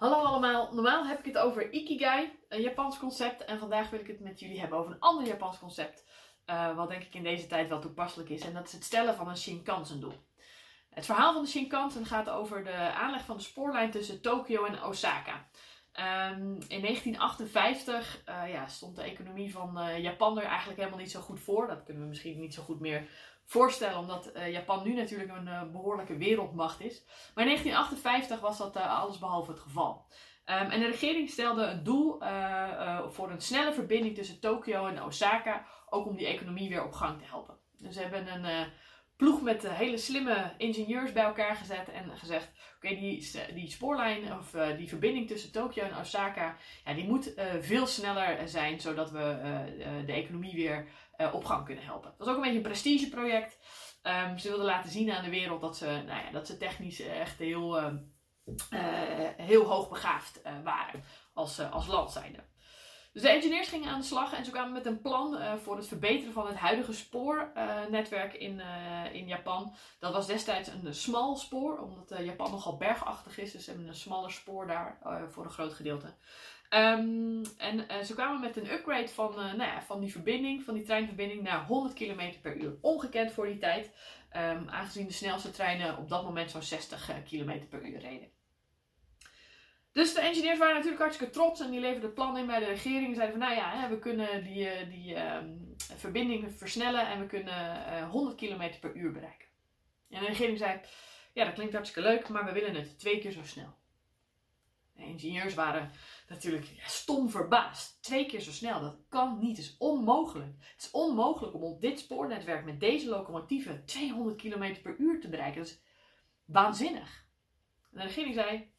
Hallo allemaal, normaal heb ik het over Ikigai, een Japans concept. En vandaag wil ik het met jullie hebben over een ander Japans concept. Uh, wat denk ik in deze tijd wel toepasselijk is. En dat is het stellen van een Shinkansen doel. Het verhaal van de Shinkansen gaat over de aanleg van de spoorlijn tussen Tokio en Osaka. Um, in 1958 uh, ja, stond de economie van uh, Japan er eigenlijk helemaal niet zo goed voor. Dat kunnen we misschien niet zo goed meer voorstellen, omdat uh, Japan nu natuurlijk een behoorlijke wereldmacht is. Maar in 1958 was dat alles behalve het geval. Um, en de regering stelde een doel voor een snelle verbinding tussen Tokio en Osaka, ook om die economie weer op gang te helpen. Dus ze hebben een ploeg met hele slimme ingenieurs bij elkaar gezet en gezegd: Oké, die, die spoorlijn of uh, die verbinding tussen Tokio en Osaka, ja, die moet uh, veel sneller zijn, zodat we de economie weer op gang kunnen helpen. Dat was ook een beetje een prestigeproject. Um, ze wilden laten zien aan de wereld dat ze, nou ja, dat ze technisch echt heel, heel hoog begaafd waren als, als land zijnde. Dus de engineers gingen aan de slag en ze kwamen met een plan uh, voor het verbeteren van het huidige spoornetwerk in, uh, in Japan. Dat was destijds een smal spoor, omdat Japan nogal bergachtig is. Dus ze hebben een smaller spoor daar voor een groot gedeelte. Um, en ze kwamen met een upgrade van, nou ja, van die verbinding, van die treinverbinding naar 100 km per uur. Ongekend voor die tijd, um, aangezien de snelste treinen op dat moment zo'n 60 km per uur reden. Dus de engineers waren natuurlijk hartstikke trots en die leverden plannen in bij de regering. Zeiden van nou ja, we kunnen die, eh, die um, verbinding versnellen en we kunnen uh, 100 km per uur bereiken. En de regering zei, ja dat klinkt hartstikke leuk, maar we willen het twee keer zo snel. De ingenieurs waren natuurlijk stom verbaasd. Twee keer zo snel, dat kan niet, het is onmogelijk. Het is onmogelijk om op dit spoornetwerk met deze locomotieven 200 km per uur te bereiken. Dat is waanzinnig. En de regering zei,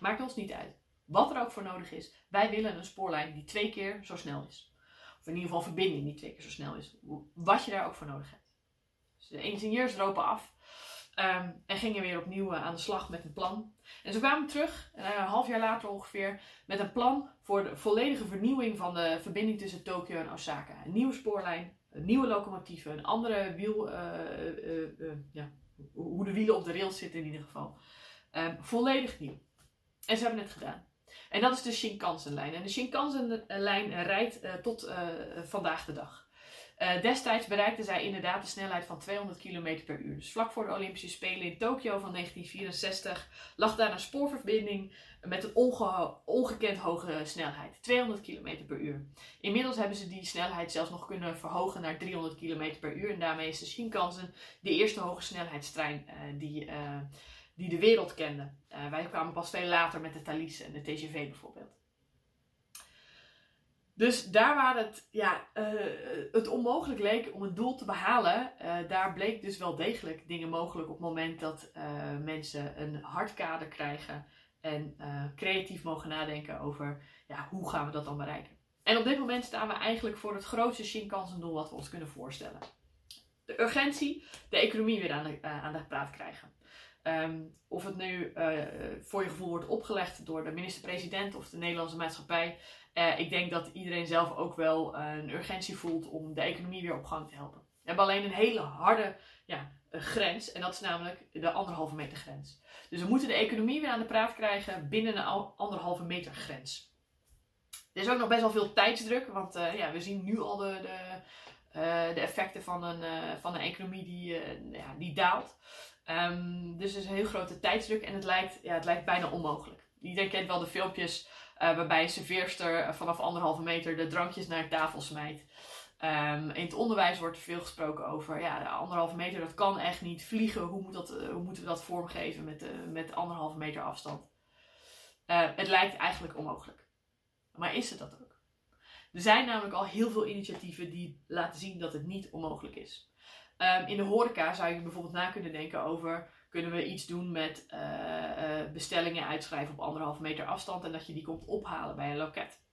Maakt ons niet uit. Wat er ook voor nodig is. Wij willen een spoorlijn die twee keer zo snel is. Of in ieder geval een verbinding die twee keer zo snel is. Wat je daar ook voor nodig hebt. Dus de ingenieurs dropen af. Um, en gingen weer opnieuw uh, aan de slag met een plan. En ze kwamen terug, uh, een half jaar later ongeveer, met een plan voor de volledige vernieuwing van de verbinding tussen Tokio en Osaka. Een nieuwe spoorlijn, nieuwe locomotieven, een andere wiel, uh, ja, hoe de wielen op de rails zitten in ieder geval. Um, volledig nieuw. En ze hebben het gedaan. En dat is de Shinkansen-lijn. En de Shinkansen-lijn rijdt uh, tot uh, vandaag de dag. Uh, destijds bereikten zij inderdaad de snelheid van 200 km per uur. Dus vlak voor de Olympische Spelen in Tokio van 1964 lag daar een spoorverbinding met een onge ongekend hoge snelheid. 200 km per uur. Inmiddels hebben ze die snelheid zelfs nog kunnen verhogen naar 300 km per uur. En daarmee is de Shinkansen de eerste hoge snelheidstrein die die de wereld kenden. Uh, wij kwamen pas veel later met de Thalys en de TGV bijvoorbeeld. Dus daar waar het, ja, uh, het onmogelijk leek om een doel te behalen, uh, daar bleek dus wel degelijk dingen mogelijk op het moment dat mensen een hardkader krijgen en creatief mogen nadenken over ja, hoe gaan we dat dan bereiken. En op dit moment staan we eigenlijk voor het grootste Shinkansen doel wat we ons kunnen voorstellen. De urgentie, de economie weer aan de, aan de praat krijgen. Um, of het nu uh, voor je gevoel wordt opgelegd door de minister-president of de Nederlandse maatschappij. Uh, ik denk dat iedereen zelf ook wel uh, een urgentie voelt om de economie weer op gang te helpen. We hebben alleen een hele harde ja, grens en dat is namelijk de anderhalve meter grens. Dus we moeten de economie weer aan de praat krijgen binnen een anderhalve meter grens. Er is ook nog best wel veel tijdsdruk, want ja, we zien nu al de, de, de effecten van een, van een economie die, ja, die daalt. Um, dus er is een heel grote tijdsdruk en het lijkt, ja, het lijkt bijna onmogelijk. Iedereen kent wel de filmpjes uh, waarbij een serveerster vanaf anderhalve meter de drankjes naar de tafel smijt. Um, in het onderwijs wordt er veel gesproken over ja, de anderhalve meter, dat kan echt niet. Vliegen, hoe, moet dat, uh, hoe moeten we dat vormgeven met, uh, met anderhalve meter afstand? het lijkt eigenlijk onmogelijk. Maar is het dat ook? Er zijn namelijk al heel veel initiatieven die laten zien dat het niet onmogelijk is. Um, in de horeca zou je bijvoorbeeld na kunnen denken over kunnen we iets doen met uh, uh, bestellingen uitschrijven op anderhalve meter afstand en dat je die komt ophalen bij een loket.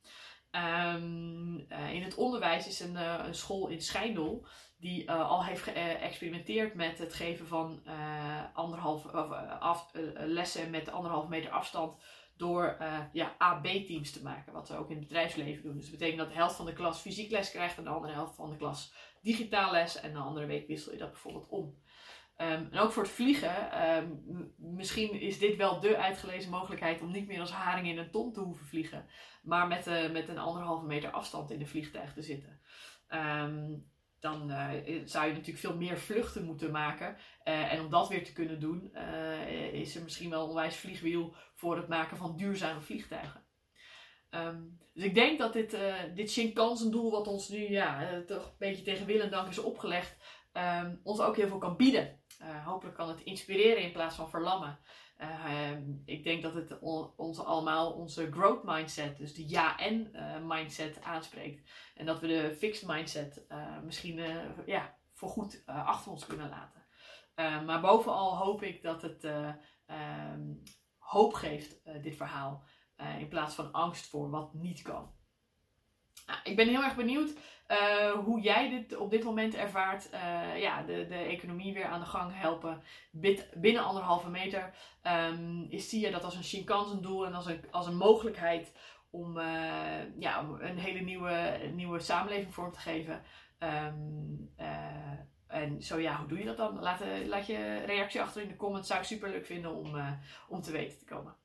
Um, uh, in het onderwijs is een, een school in Schijndel die al heeft geëxperimenteerd met het geven van anderhalf, af, lessen met anderhalve meter afstand door ja, A-B-teams te maken, wat we ook in het bedrijfsleven doen. Dus dat betekent dat de helft van de klas fysiek les krijgt en de andere helft van de klas digitaal les en de andere week wissel je dat bijvoorbeeld om. Ehm, en ook voor het vliegen, ehm, misschien is dit wel de uitgelezen mogelijkheid om niet meer als haring in een ton te hoeven vliegen, maar met, uh, met een anderhalve meter afstand in een vliegtuig te zitten. Ehm, dan uh, zou je natuurlijk veel meer vluchten moeten maken. Uh, en om dat weer te kunnen doen, is er misschien wel een onwijs vliegwiel voor het maken van duurzame vliegtuigen. Um, dus ik denk dat dit, dit Shinkansen-doel, wat ons nu ja, toch een beetje tegen wil en dank is opgelegd, um, ons ook heel veel kan bieden. Hopelijk kan het inspireren in plaats van verlammen. Uh, ik denk dat het ons allemaal onze growth mindset, dus de ja-en uh, mindset aanspreekt. En dat we de fixed mindset misschien ja, voorgoed achter ons kunnen laten. maar bovenal hoop ik dat het um, hoop geeft, dit verhaal. in plaats van angst voor wat niet kan. Nou, ik ben heel erg benieuwd uh, hoe jij dit op dit moment ervaart. Uh, ja, de, de economie weer aan de gang helpen binnen anderhalve meter. Um, is, zie je dat als een Shinkansen doel en als een, als een mogelijkheid om uh, ja, een hele nieuwe, nieuwe samenleving vorm te geven. Um, en zo ja, hoe doe je dat dan? Laat, laat je reactie achter in de comments. Zou ik super leuk vinden om, om te weten te komen.